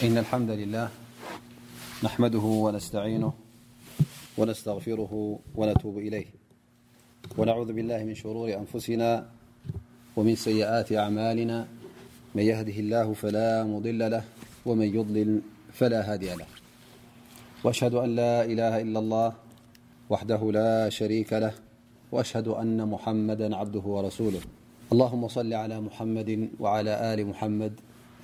إن الحمد لله نحمده ونستعينه ونستغفره ونتوب إليه ونعوذ بالله من شرور أنفسنا ومن سيئات أعمالنا من يهده الله فلا مضل له ومن يضلل فلا هادي له وأشهد أن لا إله إلا الله وحده لا شريك له وأشهد أن محمدا عبده ورسوله اللهم صل على محمد وعلى آل محمد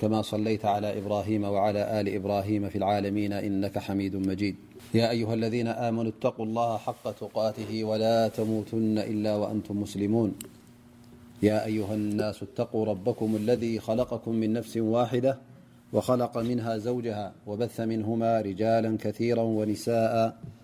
ما ليت على إراهيم وعل ل إراهيم في اعالمين إن حميديديا أيها الذين آمنوا اتقوا الله حق اته ولا تموتن إلا وأنتم ملمونيا أيها الناس اتقوا ربكم الذي خلقكم من نفس واحدة وخلق منها زوجها وبث منهما رجالا كثيرا ونساءا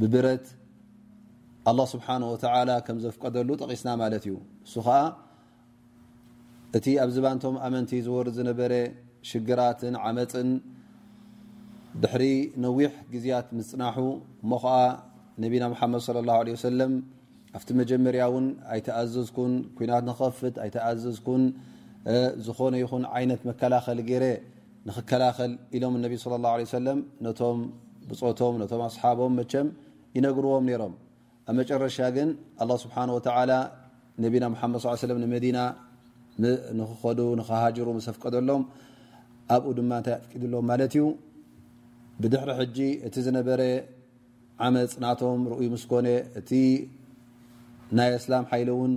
ብብረት ኣላህ ስብሓን ወተላ ከም ዘፍቀደሉ ጠቒስና ማለት እዩ እሱ ከዓ እቲ ኣብ ዝባንቶም ኣመንቲ ዝወርድ ዝነበረ ሽግራትን ዓመፅን ድሕሪ ነዊሕ ግዜያት ምፅናሑ እሞ ከዓ ነቢና ሓመድ ለ ላ ለ ሰለም ኣብቲ መጀመርያ እውን ኣይተኣዘዝኩን ኩናት ንኸፍት ኣይተኣዘዝኩን ዝኾነ ይኹን ዓይነት መከላኸሊ ገይረ ንክከላኸል ኢሎም ነቢ صለ ላه ሰለም ነቶም ብፆቶም ነቶም ኣስሓቦም መቸም ይነግርዎም ነይሮም ኣብ መጨረሻ ግን ኣላ ስብሓን ወተዓላ ነቢና ሙሓመድ ስ ሰለም ንመዲና ንክኸዱ ንክሃጅሩ ምስ ኣፍቀደሎም ኣብኡ ድማ እንታይ ኣፍቂድሎም ማለት እዩ ብድሕሪ ሕጂ እቲ ዝነበረ ዓመፅ ናቶም ርኡይ ምስ ኮነ እቲ ናይ ኣስላም ሓይሊ እውን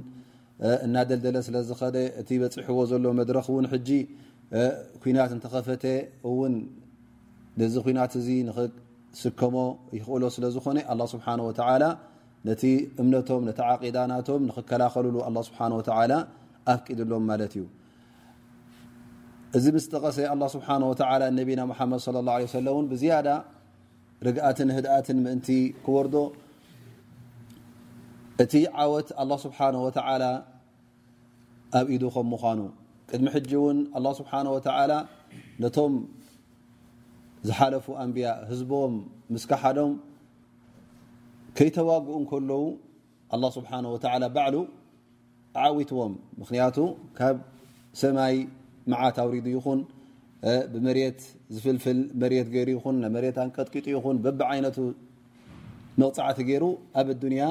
እናደልደለ ስለ ዝኸደ እቲ በፂሕዎ ዘሎ መድረኽ እውን ሕጂ ኩናት እንተኸፈተ እውን ነዚ ኩናት እዚ ንክስከሞ ይኽእሎ ስለ ዝኾነ ኣላ ስብሓን ወተዓላ ነቲ እምነቶም ነቲ ዓቂዳ ናቶም ንክከላኸልሉ ኣላ ስብሓን ወተዓላ ኣፍቂድሎም ማለት እዩ እዚ ምስ ጠቐሰ ኣላ ስብሓን ወተዓላ ነቢና ሙሓመድ ለ ላ ለ ሰለ እውን ብዝያዳ ርግኣትን ህድኣትን ምእንቲ ክወርዶ እቲ ዓወት ኣላ ስብሓን ወተዓላ ኣብ ኢዱ ከም ምዃኑ ቅድሚ ሕጂ እውን ኣላ ስብሓን ወተዓላ ነቶም ዝሓለፉ ኣንብያ ህዝቦም ምስ ካሓዶም ከይተዋግኡ እንከለዉ ኣላ ስብሓን ወተላ ባዕሉ ዓዊትዎም ምክንያቱ ካብ ሰማይ መዓት ኣውሪዱ ይኹን ብመሬት ዝፍልፍል መሬት ገይሩ ይኹን መሬት ኣንቀጥቂጡ ይኹን በቢ ዓይነቱ መቕፃዕቲ ገይሩ ኣብ ኣዱንያ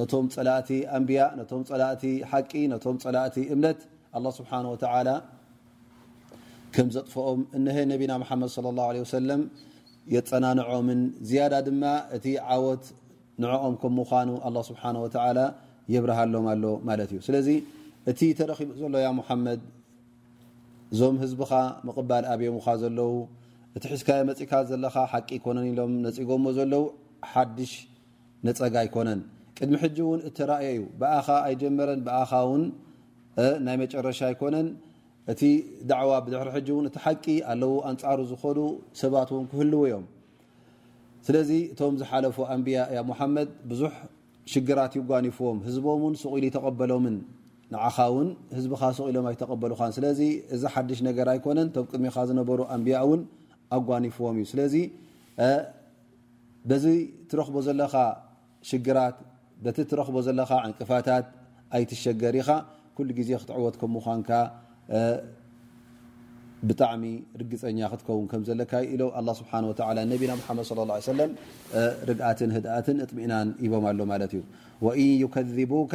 ነቶም ፀላእቲ ኣንብያ ነቶም ፀላእቲ ሓቂ ነቶም ፀላእቲ እምነት ኣላ ስብሓን ወተላ ከም ዘጥፍኦም እነሀ ነቢና ሓመድ ለ ላ ለ ወሰለም የፀናንዖምን ዝያዳ ድማ እቲ ዓወት ንዕኦም ከም ምዃኑ ኣላህ ስብሓነሁ ወተዓላ የብርሃሎም ኣሎ ማለት እዩ። ስለዚ እቲ ተረኺቡ ዘሎ ያ ሙሓመድ እዞም ህዝብኻ ምቕባል ኣብዮምኻ ዘለዉ እቲ ሒዝካዮ መጺእካ ዘለኻ ሓቂ ኣይኮነን ኢሎም ነጺጎሞ ዘለዉ ሓድሽ ነጸጋ ኣይኮነን። ቅድሚ ሕጂ እውን እተራእየ እዩ። ብኣኻ ኣይጀመረን ብኣኻ እውን ናይ መጨረሻ ኣይኮነን። እቲ ዳዕዋ ብድሕሪ ሕጂ እውን እቲ ሓቂ ኣለዉ ኣንጻሩ ዝኾዱ ሰባት እውን ክህልዉ እዮም። ስለዚ እቶም ዝሓለፉ ኣንብያ ያ ሙሓመድ ብዙሕ ሽግራት ይጓኒፍዎም ህዝቦም ውን ሱቕ ኢሉ ኣይተቐበሎምን ንዓኻ ውን ህዝብኻ ሱቕ ኢሎም ኣይተቐበሉኻን ስለዚ እዚ ሓድሽ ነገር ኣይኮነን እቶም ቅድሚኻ ዝነበሩ ኣንብያ እውን ኣጓኒፍዎም እዩ ስለዚ በዚ ትረኽቦ ዘለኻ ሽግራት በቲ ትረኽቦ ዘለኻ ዕንቅፋታት ኣይትሸገር ኢኻ ኩሉ ግዜ ክትዕወት ከም ምዃንካ ብጣዕሚ ርግፀኛ ክትከውን ከም ዘለካ ኢሎ ኣላ ስብሓን ወተዓላ ነቢና ሙሓመድ ስለ ላ ሰለም ርግኣትን ህድኣትን እጥሚእናን ሂቦም ኣሎ ማለት እዩ ወኢን ዩከዚቡካ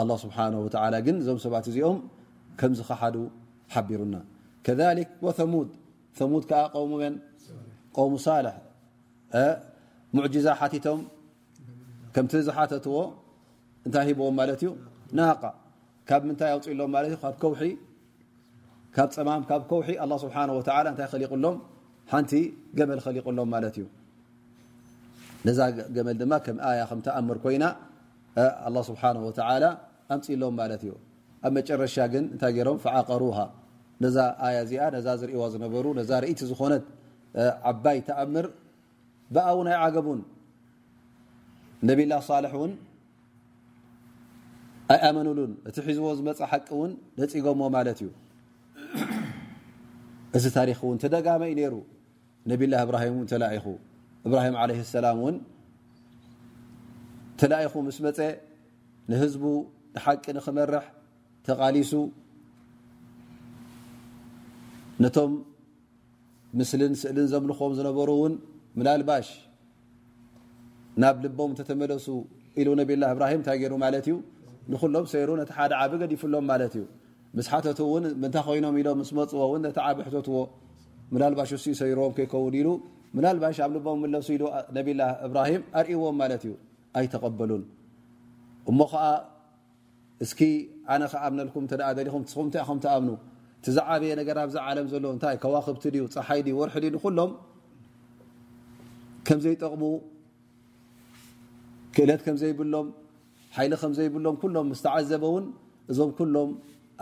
ኣላህ ስብሓነሁ ወተዓላ ግን እዞም ሰባት እዚኦም ከም ዝኸሓዱ ሓቢሩና። ከዛሊክ ወተሙድ ተሙድ ከኣ ቀውሚ መን ቀውሚ ሳልሕ ሙዕጂዛ ሓቲቶም ከምቲ ዝሓተትዎ እንታይ ሂብዎም ማለት እዩ ናቃ ካብ ምንታይ ኣውፅእሎም ማለት እዩ ካብ ከውሒ ካብ ፀማም ካብ ከውሒ ኣላ ስብሓን ወተዓላ እንታይ ኸሊቁሎም ሓንቲ ገመል ኸሊቁሎም ማለት እዩ ነዛ ገመል ድማ ከም ኣያ ከም ተኣምር ኮይና ኣላህ ስብሓነሁ ወተዓላ ኣምፂእሎም ማለት እዩ። ኣብ መጨረሻ ግን እንታይ ገይሮም ፈዓቀሩሃ ነዛ ኣያ እዚኣ ነዛ ዝርእዋ ዝነበሩ ነዛ ርእይቲ ዝኾነት ዓባይ ተኣምር ብኣ እውን ኣይዓገቡን ነቢላ ሳልሕ እውን ኣይኣመኑሉን እቲ ሒዝዎ ዝመፀ ሓቂ እውን ነፂጎሞ ማለት እዩ እዚ ታሪክ እውን ተደጋመ እዩ ነይሩ ነቢላህ እብራሂም እውን ተላኢኹ እብራሂም ዓለይሂ ሰላም እውን ተላኢኹ ምስ መፀ ንህዝቡ ንሓቂ ንክመርሕ ተቓሊሱ ነቶም ምስልን ስእልን ዘምልኹዎም ዝነበሩ እውን ምላልባሽ ናብ ልቦም ተተመለሱ ኢሉ ነብላ እብራሂም እንታይ ገይሩ ማለት እዩ ንኩሎም ሰይሩ ነቲ ሓደ ዓብ ገዲፍሎም ማለት እዩ ምስ ሓተቱ እውን ምንታይ ኮይኖም ኢሎም ምስ መፅዎ ውን ነቲ ዓብ ሕተትዎ ምላልባሽ ሲ ሰይርዎም ከይከውን ኢሉ ምላልባሽ ኣብ ልቦም ምለሱ ኢሉ ነብላ እብራሂም ኣርእዎም ማለት እዩ ኣይተቀበሉን እሞ ከዓ እስኪ ኣነ ክኣምነልኩም እንተ ደሊኹም ንስኹም እንታይ ኢኹም ትኣምኑ? እቲ ዝዓበየ ነገር ኣብዛ ዓለም ዘሎ እንታይ ከዋኽብቲ ድዩ ፀሓይ ድዩ ወርሒ ድዩ ንኹሎም ከምዘይጠቕሙ ክእለት ከምዘይብሎም ሓይሊ ከምዘይብሎም ኩሎም ዝተዓዘበ ውን እዞም ኩሎም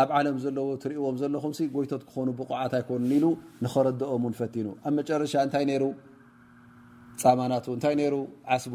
ኣብ ዓለም ዘለዎ ትርእዎም ዘለኹም ጎይቶት ክኾኑ ብቑዓት ኣይኮኑን ኢሉ ንኸረድኦም ውን ፈቲኑ ኣብ መጨረሻ እንታይ ነይሩ ፃማናቱ እንታይ ነይሩ ዓስቡ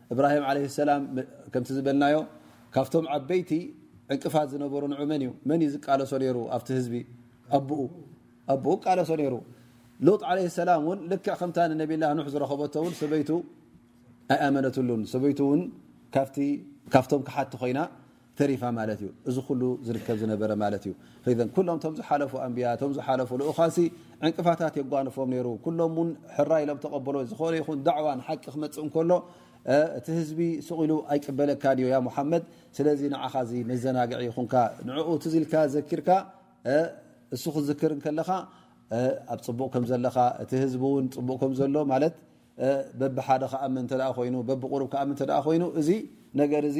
እብራሂም ዓለይሂ ሰላም ከምቲ ዝበልናዮ ካብቶም ዓበይቲ ዕንቅፋት ዝነበሩ ንዑ መን እዩ መን እዩ ዝቃለሶ ነይሩ ኣብቲ ህዝቢ ኣቦኡ ኣቦኡ ቃለሶ ነይሩ ሎጥ ዓለይሂ ሰላም እውን ልክዕ ከምታ ንነቢላ ኑሕ ዝረኸበቶ እውን ሰበይቱ ኣይኣመነትሉን ሰበይቱ እውን ካብቲ ካብቶም ክሓቲ ኮይና ተሪፋ ማለት እዩ እዚ ኩሉ ዝርከብ ዝነበረ ማለት እዩ ን ኩሎም ቶም ዝሓለፉ ኣንብያ ቶም ዝሓለፉ ልኡኻንሲ ዕንቅፋታት የጓንፎም ነይሩ ኩሎም ውን ሕራ ኢሎም ተቐበሎ ዝኾነ ይኹን ዳዕዋን ሓቂ ክመፅእ እንከሎ እቲ ህዝቢ ስቂሉ ኣይቅበለካ ዮ ሙሓመድ ስለዚ ንዓኻ እዚ መዘናግዒ ይኹንካ ንኡ ትዝልካ ዘኪርካ እሱ ክዝክር ከለኻ ኣብ ፅቡቕ ከም ዘለኻ እቲ ህዝቢ ውን ፅቡቕ ከም ዘሎ ማለት በብሓደ ክኣምን እተ ኮይኑ በብቕሩብ ክኣምን እተ ኮይኑ እዚ ነገር እዚ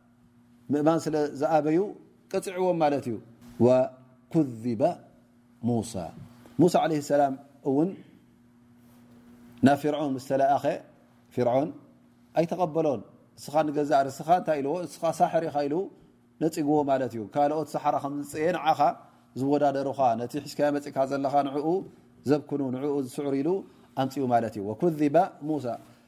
ምእማን ስለ ዝኣበዩ ቀጺዕዎም ማለት እዩ። ወኩዚበ ሙሳ ሙሳ ዓለይሂ ሰላም እውን ናብ ፊርዖን ምስ ተለኣኸ ፊርዖን ኣይተቐበሎን እስኻ ንገዛእ ርስኻ እንታይ ኢልዎ እስኻ ሳሕር ኢኻ ኢሉ ነጺግዎ ማለት እዩ ካልኦት ሳሓራ ከም ዝጽየ ንዓኻ ዝወዳደሩኻ ነቲ ሒዝካዮ መጺእካ ዘለኻ ንዕኡ ዘብክኑ ንዕኡ ዝስዕሩ ኢሉ ኣምጺኡ ማለት እዩ ወኩዚበ ሙሳ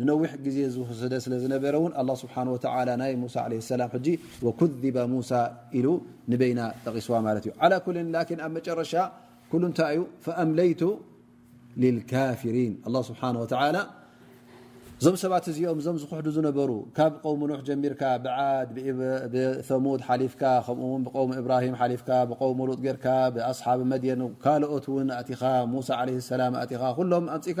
ንነዊሕ ግዜ ዝወሰደ ስለ ዝነበረ እውን ኣላ ስብሓን ወተላ ናይ ሙሳ ዓለ ሰላም ሕጂ ወኩዚባ ሙሳ ኢሉ ንበይና ጠቒስዋ ማለት እዩ ዓላ ኩልን ላኪን ኣብ መጨረሻ ኩሉ እንታይ እዩ ፈኣምለይቱ ልልካፍሪን ኣላ ስብሓን ወተላ እዞም ሰባት እዚኦም እዞም ዝክሕዱ ዝነበሩ ካብ ቆውሚ ኖሕ ጀሚርካ ብዓድ ብሙድ ሓሊፍካ ከምኡ ውን ብቆውሚ እብራሂም ሓሊፍካ ብቆውሚ ሉጥ ጌርካ ብኣስሓብ መድየን ካልኦት ውን ኣእቲኻ ሙሳ ለ ሰላም ኣእቲኻ ኩሎም ኣምፅካ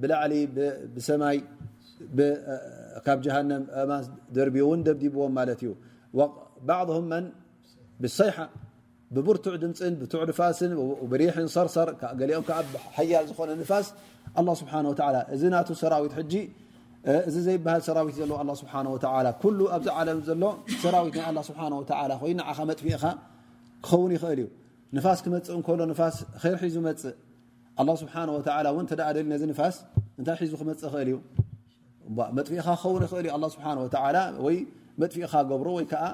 ብላዕሊ ብሰማይ ካብ ጀሃንም ኣእማን ደርብዩ እውን ደብዲብዎም ማለት እዩ ባዕም መን ብሰይሓ ብብርቱዕ ድምፅን ብቱዕ ንፋስን ብሪሕን ሰርሰር ገሊኦም ከዓ ሓያል ዝኾነ ንፋስ ኣላ ስብሓን ወላ እዚ ናቱ ሰራዊት ሕጂ እዚ ዘይበሃል ሰራዊት ዘለዎ ኣላ ስብሓን ወላ ኩሉ ኣብዚ ዓለም ዘሎ ሰራዊት ናይ ኣላ ስብሓን ወላ ኮይ ንዓኻ መጥፍኢኻ ክኸውን ይኽእል እዩ ንፋስ ክመፅእ እንከሎ ንፋስ ኸይርሒዙ መፅእ ኣላ ስብሓን ወተላ እውን እተደኣ ደሊ ነዚ ንፋስ እንታይ ሒዙ ክመፅእ ይኽእል እዩ መጥፍኢኻ ክኸውን ይኽእል እዩ ኣ ስብሓን ወተላ ወይ መጥፍኢኻ ገብሮ ወይ ከዓ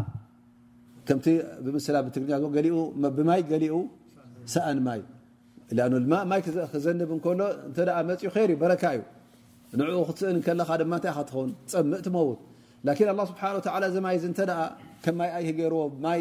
ከምቲ ብምስላ ብትግርኛ ዞ ገሊኡ ብማይ ገሊኡ ሰኣን ማይ ድማ ማይ ክዘንብ እንከሎ እንተ መፅኡ ኸይር እዩ በረካ እዩ ንዕኡ ክትስእን ከለኻ ድማ እንታይ ካ ትኸውን ፀምእ ትመውት ላኪን ኣላ ስብሓን ወተላ እዚ ማይ እዚ እንተ ከም ማይ ኣይሂ ገይርዎ ማይ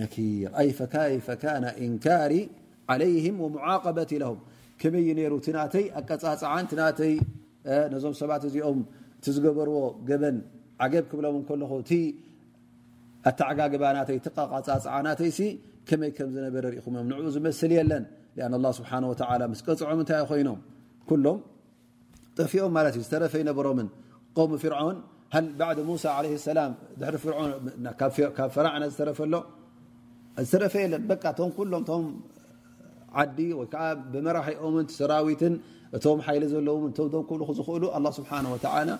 ነኪር ኣይ ፈካይፈ ካነ እንካሪ ዓለይህም ወሙዓቀበት ለሁም ከመይ ዩ ነይሩ እቲ ናተይ ኣቀፃፅዓን ቲ ናተይ ነዞም ሰባት እዚኦም እቲ ዝገበርዎ ገበን ዓገብ ክብሎም እንከለኹ እቲ ኣተዓጋግባ ናተይ ትቐቓፃፅዓ ናተይ ሲ ከመይ ከም ዝነበረ ርኢኹም እዮም ንዕኡ ዝመስል የለን ኣን ላ ስብሓን ወላ ምስ ቀፅዖም እንታይ ኮይኖም ኩሎም ጠፊኦም ማለት እዩ ዝተረፈ ኣይነበሮምን ቆሙ ፍርዖን ሃል ባዕድ ሙሳ ለ ሰላም ድሕሪ ፍርዖን ካብ ፈራዕና ዝተረፈሎ ዝተረፈ የለን በቃ እቶም ኩሎም እቶም ዓዲ ወይከዓ ብመራሒኦምን ሰራዊትን እቶም ሓይሊ ዘለዎም እቶም ደንክእሉ ዝኽእሉ ኣላ ስብሓን ወተላ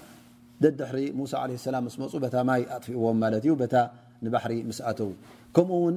ደድሕሪ ሙሳ ለ ሰላም ምስ መፁ በታ ማይ ኣጥፍእዎም ማለት እዩ በታ ንባሕሪ ምስ ኣተዉ ከምኡ ውን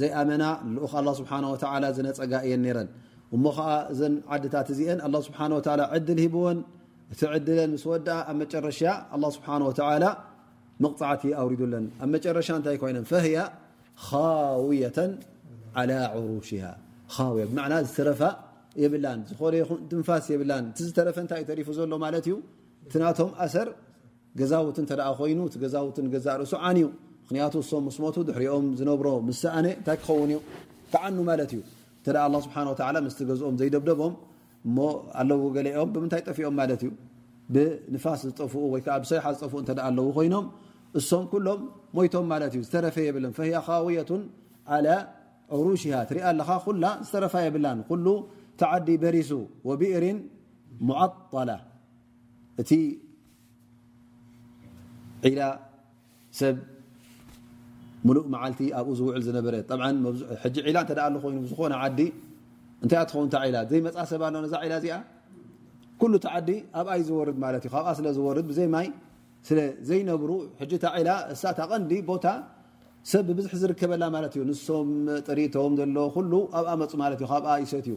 ዘይኣመና ልኡኽ ኣላህ ስብሓነሁ ወተዓላ ዝነጸጋ እየን ነይረን። እሞ ኸኣ እዘን ዓድታት እዚኤን ኣላህ ስብሓነሁ ወተዓላ ዕድል ሂብወን እቲ ዕድለን ምስ ወድኣ ኣብ መጨረሽያ ኣላህ ስብሓነሁ ወተዓላ መቕጻዕቲ ኣውሪዱለን። ኣብ መጨረሻ እንታይ ኮይነን? ፈህያ ኻውየተን ዓላ ዑሩሽሃ ኻውያ ብማዕና ዝተረፋ የብላን ዝኾነ ይኹን ትንፋስ የብላን። እቲ ዝተረፈ እንታይ እዩ ተሪፉ ዘሎ ማለት እዩ? እቲ ናቶም ኣሰር ገዛውቲ እንተ ኮይኑ እቲ ገዛውቲ ንገዛእ ርእሱ ዓንዩ ምክንያቱ እሶም ምስ ሞቱ ድሕሪኦም ዝነብሮ ምስ ሰኣነ እንታይ ክኸውን እዩ ክዓኑ ማለት እዩ እተ ኣላ ስብሓን ወተላ ምስቲ ገዝኦም ዘይደብደቦም እሞ ኣለዉ ገሌኦም ብምንታይ ጠፊኦም ማለት እዩ ብንፋስ ዝጠፍኡ ወይከዓ ብሰይሓ ዝጠፍኡ እተ ኣለዉ ኮይኖም እሶም ኩሎም ሞይቶም ማለት እዩ ዝተረፈ የብልን ፈያ ካውየቱን ዓላ ዑሩሽሃ ትሪኣ ኣለኻ ኩላ ዝተረፋ የብላን ኩሉ ተዓዲ በሪሱ ወብእሪን ሙዓጣላ እቲ ዒላ ሰብ ሙሉእ መዓልቲ ኣብኡ ዝውዕል ዝነበረ ሕጂ ዒላ እተ ኣ ኮይኑ ዝኾነ ዓዲ እንታይ ኣ ትኸውን ዒላ ዘይመፃ ሰብ ኣሎ ነዛ ዒላ እዚኣ ኩሉ እቲ ዓዲ ኣብኣይ ዝወርድ ማለት እዩ ካብኣ ስለ ዝወርድ ብዘይ ማይ ስለ ዘይነብሩ ሕጂ እታ ዒላ እሳታ ቐንዲ ቦታ ሰብ ብብዝሒ ዝርከበላ ማለት እዩ ንሶም ጥሪቶም ዘሎ ኩሉ ኣብኣ መፁ ማለት እዩ ካብኣ ይሰት እዩ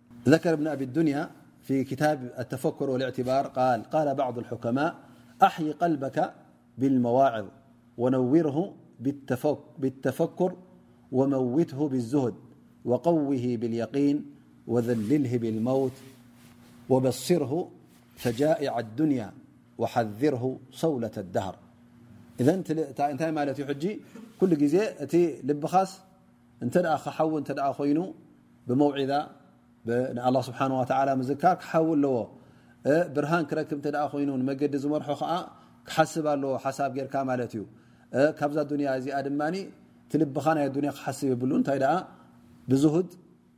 ذكر بن أبي الدنيا في كتاب التفكر والاعتبار قال بعض الحكماء أحي قلبك بالمواعظ ونوره بالتفكر وموته بالزهد وقوه باليقين وذلله بالموت وبصره فجائع الدنيا وحذره صولة الدهر ይ ዜ እቲ ልኻስ እንተ ክሓዊ እተ ኮይኑ ብመውዒዛ ንኣላ ስብሓን ወተላ ምዝካር ክሓዊ ኣለዎ ብርሃን ክረክብ እተ ኮይኑ ንመገዲ ዝመርሖ ከዓ ክሓስብ ኣለዎ ሓሳብ ጌርካ ማለት እዩ ካብዛ ዱንያ እዚኣ ድማ ትልብኻ ናይ ኣዱንያ ክሓስብ የብሉ እንታይ ደኣ ብዝሁድ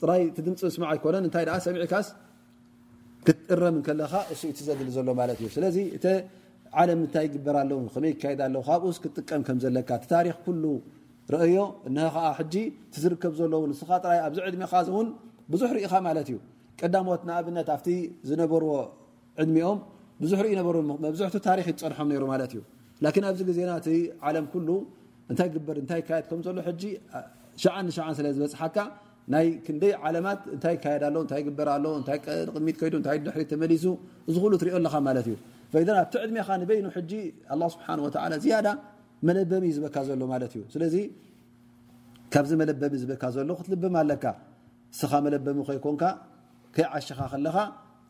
ጥራይ እቲ ድምፂ ምስማዕ ኣይኮነን እንታይ ደኣ ሰሚዕካስ ክትእረም ከለኻ እሱ እቲ ዘድሊ ዘሎ ማለት እዩ ስለዚ እቲ ዓለም እንታይ ይግበር ኣሎ ከመይ ይካየድ ኣሎ ካብኡስ ክትጥቀም ከም ዘለካ እቲ ታሪክ ኩሉ ረአዮ እነ ከዓ ሕጂ እቲ ዝርከብ ዘለዉ ንስኻ ጥራይ ኣብዚ ዕድሜኻ እውን ብዙሕ ርኢኻ ማለት እዩ ቀዳሞት ንኣብነት ኣብቲ ዝነበርዎ ዕድሚኦም ብዙሕ ርኢ ነበሩ መብዝሕቱ ታሪክ ይፀንሖም ነሩ ማለት እዩ ላን ኣብዚ ግዜና እቲ ዓለም ኩሉ እንታይ ግበር እንታይ ይካየድ ከምዘሎ ሕጂ ሸዓን ንሸዓን ስለ ዝበፅሓካ ናይ ክንደይ ዓለማት እንታይ ይካየድ ኣሎ እንታይ ግበር ኣሎ እታይ ቅሚት ከይዱ እታይ ድሕሪ ተመሊሱ እዚ ኩሉ ትሪኦ ኣለካ ማለት እዩ ኣብቲ ዕድሜኻ ንበይኑ ሕጂ ኣላ ስብሓን ወተላ ዝያዳ መለበሚ እዩ ዝበካ ዘሎ ማለት እዩ ስለዚ ካብዚ መለበሚ ዝበካ ዘሎ ክትልብም ኣለካ እስኻ መለበሚ ከይኮንካ ከይዓሸኻ ከለኻ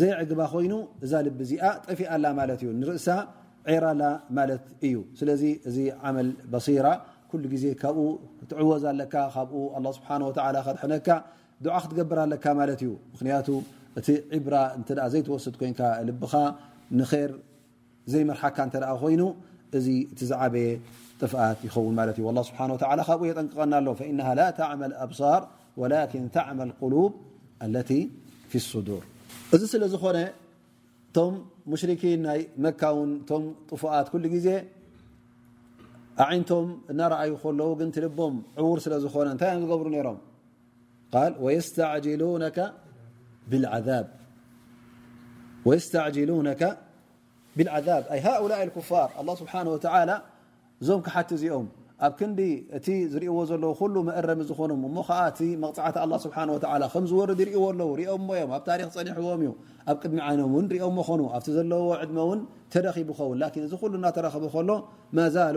ዘየዕግባ ኮይኑ እዛ ልቢ እዚኣ ጠፊኣላ ማለት እዩ ንርእሳ ዒራላ ማለት እዩ ስለዚ እዚ ዓመል በሲራ ኩሉ ግዜ ካብኡ ክትዕወዝ ኣለካ ካብኡ ኣላ ስብሓን ወተላ ከድሐነካ ድዓ ክትገብር ኣለካ ማለት እዩ ምክንያቱ እቲ ዕብራ እተ ዘይትወስድ ኮይንካ ልብኻ ንር ዘይመርሓካ እንተ ኮይኑ እዚ እቲ ዝዓበየ ጥፍኣት ይኸውን ማለት እዩ ላ ስብሓ ላ ካብኡ የጠንቅቐና ኣሎ ፈኢና ላ ተዕመ ኣብሳር ወላኪን ተዕመ ቁሉብ ኣለቲ ፊ ሱዱር እዚ ስለ ዝኾነ እቶም ሙሽርኪን ናይ መካ ውን እቶም ጥፉኣት ኩሉ ግዜ ኣዒንቶም እናረኣዩ ከለዉ ግን ትልቦም ዕዉር ስለ ዝኾነ እንታይ እዮም ዝገብሩ ነይሮም ቃል ወየስተዕጅሉነከ ብልዓዛብ ኣይ ሃኡላ ልኩፋር ኣላ ስብሓን ወተላ እዞም ክሓቲ እዚኦም ኣብ ክንዲ እቲ ዝርእዎ ዘለዉ ኩሉ መእረሚ ዝኾኑም እሞ ከዓ እቲ መቕፃዕቲ ኣላ ስብሓን ወተላ ከም ዝወርድ ይርእዎ ኣለዉ ሪኦሞ እዮም ኣብ ታሪክ ፀኒሕዎም እዩ ኣብ ቅድሚ ዓይኖም እውን ሪኦሞ ኾኑ ኣብቲ ዘለዎ ዕድመ እውን ተረኪቡ ኸውን ላኪን እዚ ኩሉ እናተረከበ ከሎ ማዛሉ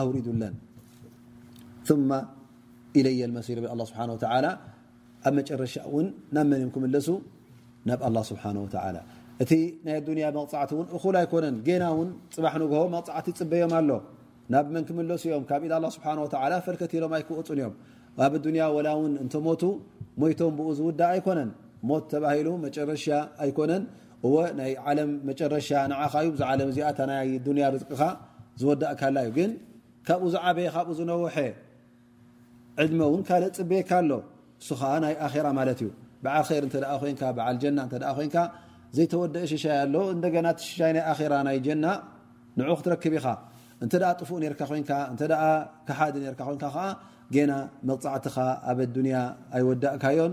ኣውሪዱለን ثመ ኢለየ መሲር ብ ኣ ስብሓ ላ ኣብ መጨረሻ እውን ናብ መን እዮም ክምለሱ ናብ ኣላ ስብሓን ወተላ እቲ ናይ ኣዱንያ መቕፃዕቲ እውን እኹል ኣይኮነን ጌና እውን ፅባሕ ንግሆ መቕፃዕቲ ፅበዮም ኣሎ ናብ መን ክምለሱ እዮም ካብ ኢድ ኣላ ስብሓን ወተላ ፈልከትሎም ኣይክወፁን እዮም ኣብ ኣዱንያ ወላ እውን እንተሞቱ ሞይቶም ብኡ ዝውዳእ ኣይኮነን ሞት ተባሂሉ መጨረሻ ኣይኮነን እወ ናይ ዓለም መጨረሻ ንዓኻ እዩ ዛ ዓለም እዚኣ እታ ናይ ዱንያ ርዝቅኻ ዝወዳእካላ እዩ ግን ካብኡ ዝዓበየ ካብኡ ዝነውሐ ዕድመ እውን ካልእ ፅበየካ ኣሎ እሱ ከዓ ናይ ኣራ ማለት እዩ በዓል ር እተ ኮንካ በዓል ጀና እተ ኮንካ ዘይተወደአ ሽሻይ ኣሎ እንደገና ሽሻይ ናይ ኣራ ናይ ጀና ንዑ ክትረክብ ኢኻ እንተ ጥፉእ ነርካ ኮንካ እተ ክሓዲ ርካ ኮንካ ከዓ ገና መቕፃዕትኻ ኣብ ኣዱንያ ኣይወዳእካዮን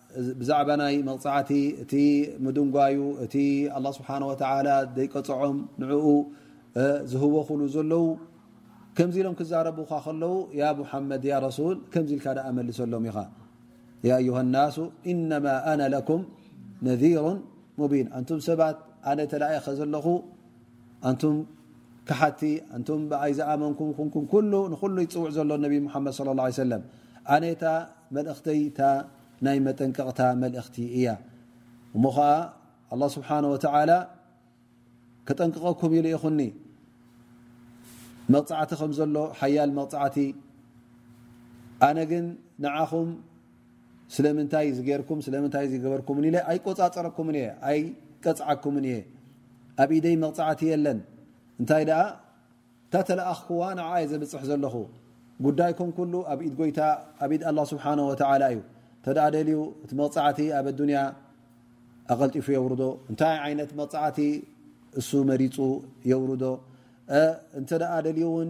ብዛዕባ ናይ መቕጻዕቲ እቲ ምድንጓዩ እቲ ኣላ ስብሓን ወተዓላ ዘይቀጽዖም ንዕኡ ዝህወኹሉ ዘለዉ ከምዚ ኢሎም ክዛረቡኻ ከለዉ ያ ሙሓመድ ያ ረሱል ከምዚ ኢልካ ደኣ መልሰሎም ኢኻ ያ ዩሃ ናሱ ኢነማ ኣነ ለኩም ነዚሩን ሙቢን ኣንቱም ሰባት ኣነ ተላኢኸ ዘለኹ ኣንቱም ከሓድቲ ኣንቱም ብኣይ ዝኣመንኩም ኩንኩም ኩሉ ንኹሉ ይጽውዕ ዘሎ ነቢ ሙሓመድ صለ ላه ሰለም ኣነ እታ መልእኽተይ እታ ናይ መጠንቀቕታ መልእኽቲ እያ እሞ ኸዓ ኣላ ስብሓን ወተዓላ ከጠንቅቐኩም ኢሉ ኢኹኒ መቕጻዕቲ ከም ዘሎ ሓያል መቕጻዕቲ ኣነ ግን ንዓኹም ስለምንታይ እዚ ጌርኩም ስለምንታይ እዚ ገበርኩምን ኢለ ኣይቆጻጸረኩምን እየ ኣይቀጽዓኩምን እየ ኣብ ኢደይ መቕጻዕቲ የለን እንታይ ደኣ እታ ተለኣኽኩዋ ንዓ እየ ዘብጽሕ ዘለኹ ጉዳይኩም ኩሉ ኣብ ኢድ ጎይታ ኣብ ኢድ ኣላ ስብሓን ወተዓላ እዩ እንተደኣ ደልዩ እቲ መቕጻዕቲ ኣብ ኣዱንያ ኣቐልጢፉ የውርዶ እንታይ ዓይነት መቕጻዕቲ እሱ መሪጹ የውርዶ እንተ ደኣ ደልዩ እውን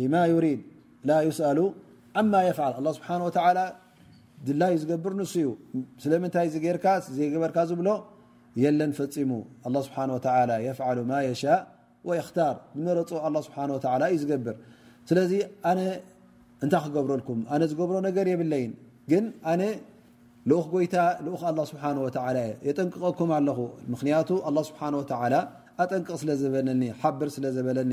ሊማ ዩሪድ ላ ዩስኣሉ ዓማ የፍዓል ኣላ ስብሓን ወተዓላ ድላዩ ዝገብር ንሱ እዩ ስለምንታይ እዚ ጌርካ ዘይገበርካ ዝብሎ የለን ፈፂሙ ኣላ ስብሓን ወተዓላ የፍዓሉ ማ የሻእ ወየኽታር ዝመረፁ ኣላ ስብሓን ወተዓላ እዩ ዝገብር ስለዚ ኣነ እንታይ ክገብረልኩም ኣነ ዝገብሮ ነገር የብለይን ግን ኣነ ልኡኽ ጎይታ ልኡኽ ኣላ ስብሓን ወተዓላ እየ የጠንቅቐኩም ኣለኹ ምኽንያቱ ኣላ ስብሓን ወተዓላ ኣጠንቅቕ ስለ ዝበለኒ ሓብር ስለ ዝበለኒ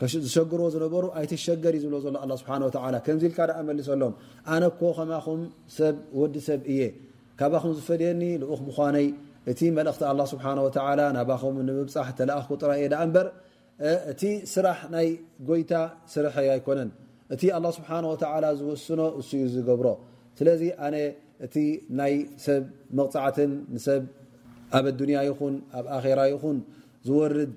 ከሸግርዎ ዝነበሩ ኣይትሸገር እዩ ዝብሎ ዘሎ ኣላ ስብሓን ወተዓላ ከምዚ ኢልካ ደኣ መልሰሎም ኣነ እኮ ከማኹም ሰብ ወዲ ሰብ እየ ካባኹም ዝፈልየኒ ልኡኽ ምዃነይ እቲ መልእኽቲ ኣላ ስብሓን ወተዓላ ናባኹም ንምብፃሕ ተለኣኽኩ ጥራይ እየ ደኣ እምበር እቲ ስራሕ ናይ ጎይታ ስርሐይ ኣይኮነን እቲ ኣላ ስብሓን ወተዓላ ዝውስኖ እሱ እዩ ዝገብሮ ስለዚ ኣነ እቲ ናይ ሰብ መቕፃዕትን ንሰብ ኣብ ኣዱንያ ይኹን ኣብ ኣኼራ ይኹን ዝወርድ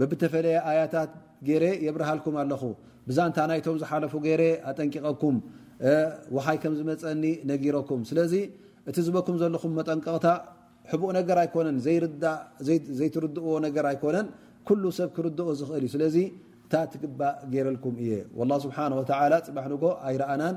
በብተፈለየ ኣያታት ገይረ የብርሃልኩም ኣለኹ። ብዛንታ ናይቶም ዝሓለፉ ገይረ ኣጠንቂቐኩም፣ ወሓይ ከም ዝመጸኒ ነጊረኩም። ስለዚ እቲ ዝበኩም ዘለኹም መጠንቀቕታ ሕቡእ ነገር ኣይኮነን፣ ዘይትርድእዎ ነገር ኣይኮነን፣ ኩሉ ሰብ ክርድኦ ዝኽእል እዩ። ስለዚ እታ ትግባእ ገይረልኩም እየ። ኣላህ ስብሓነሁ ወተዓላ ጽባሕ ንግሆ ኣይረኣናን፣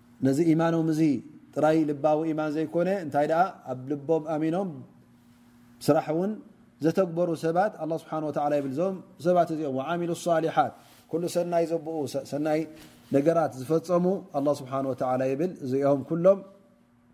ነዚ ኢማኖም እዚ ጥራይ ልባዊ ኢማን ዘይኮነ እንታይ ደኣ ኣብ ልቦም ኣሚኖም ስራሕ እውን ዘተግበሩ ሰባት ኣላ ስብሓን ወተላ ይብል እዞም ሰባት እዚኦም ዓሚሉ ሳሊሓት ኩሉ ሰናይ ዘብኡ ሰናይ ነገራት ዝፈፀሙ ኣላ ስብሓን ወተላ ይብል እዚኦም ኩሎም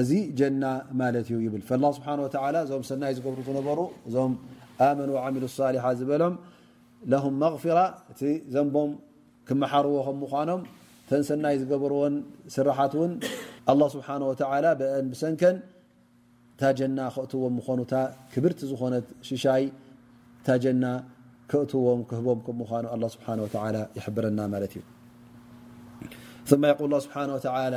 እዚ ጀና ማለት እዩ ይብል ላ ስብሓን ወተላ እዞም ሰናይ ዝገብሩ ዝነበሩ እዞም ኣመኑ ዓሚሉ ሳሊሓ ዝበሎም ለሁም መغፊራ እቲ ዘንቦም ክመሓርዎ ከም ምዃኖም ተን ሰናይ ዝገበርዎን ስራሓት እውን ኣላ ስብሓን ወተላ ብአን ብሰንከን እታ ጀና ከእትዎም ምኾኑ እታ ክብርቲ ዝኾነት ሽሻይ እታ ጀና ከእትዎም ክህቦም ከም ምዃኑ ኣላ ስብሓን ወተላ ይሕብረና ማለት እዩ ማ የቁል ስብሓን ወተላ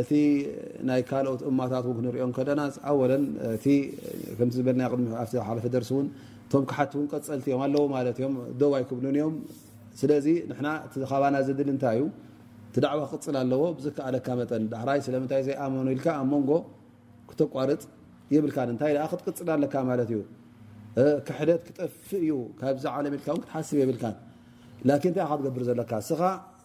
እቲ ናይ ካልኦት እማታት ውን ክንሪኦ ከለና ኣወለ እቲ ከምቲ ዝበልና ቅድሚ ኣብቲ ዝሓለፈ ደርሲ እውን እቶም ክሓት ውን ቀፀልቲ እዮም ኣለዉ ማለት እዮም ደው ኣይክብሉን እዮም ስለዚ ንሕና እቲ ካባና ዝድል እንታይ እዩ እቲ ዳዕዋ ክቅፅል ኣለዎ ብዝከኣለካ መጠን ዳሕራይ ስለምንታይ ዘይኣመኑ ኢልካ ኣብ መንጎ ክተቋርፅ የብልካን እንታይ ደኣ ክትቅፅል ኣለካ ማለት እዩ ክሕደት ክጠፍእ እዩ ካብዚ ዓለም ኢልካ ውን ክትሓስብ የብልካን ላኪን እንታይ ክትገብር ዘለካ እስኻ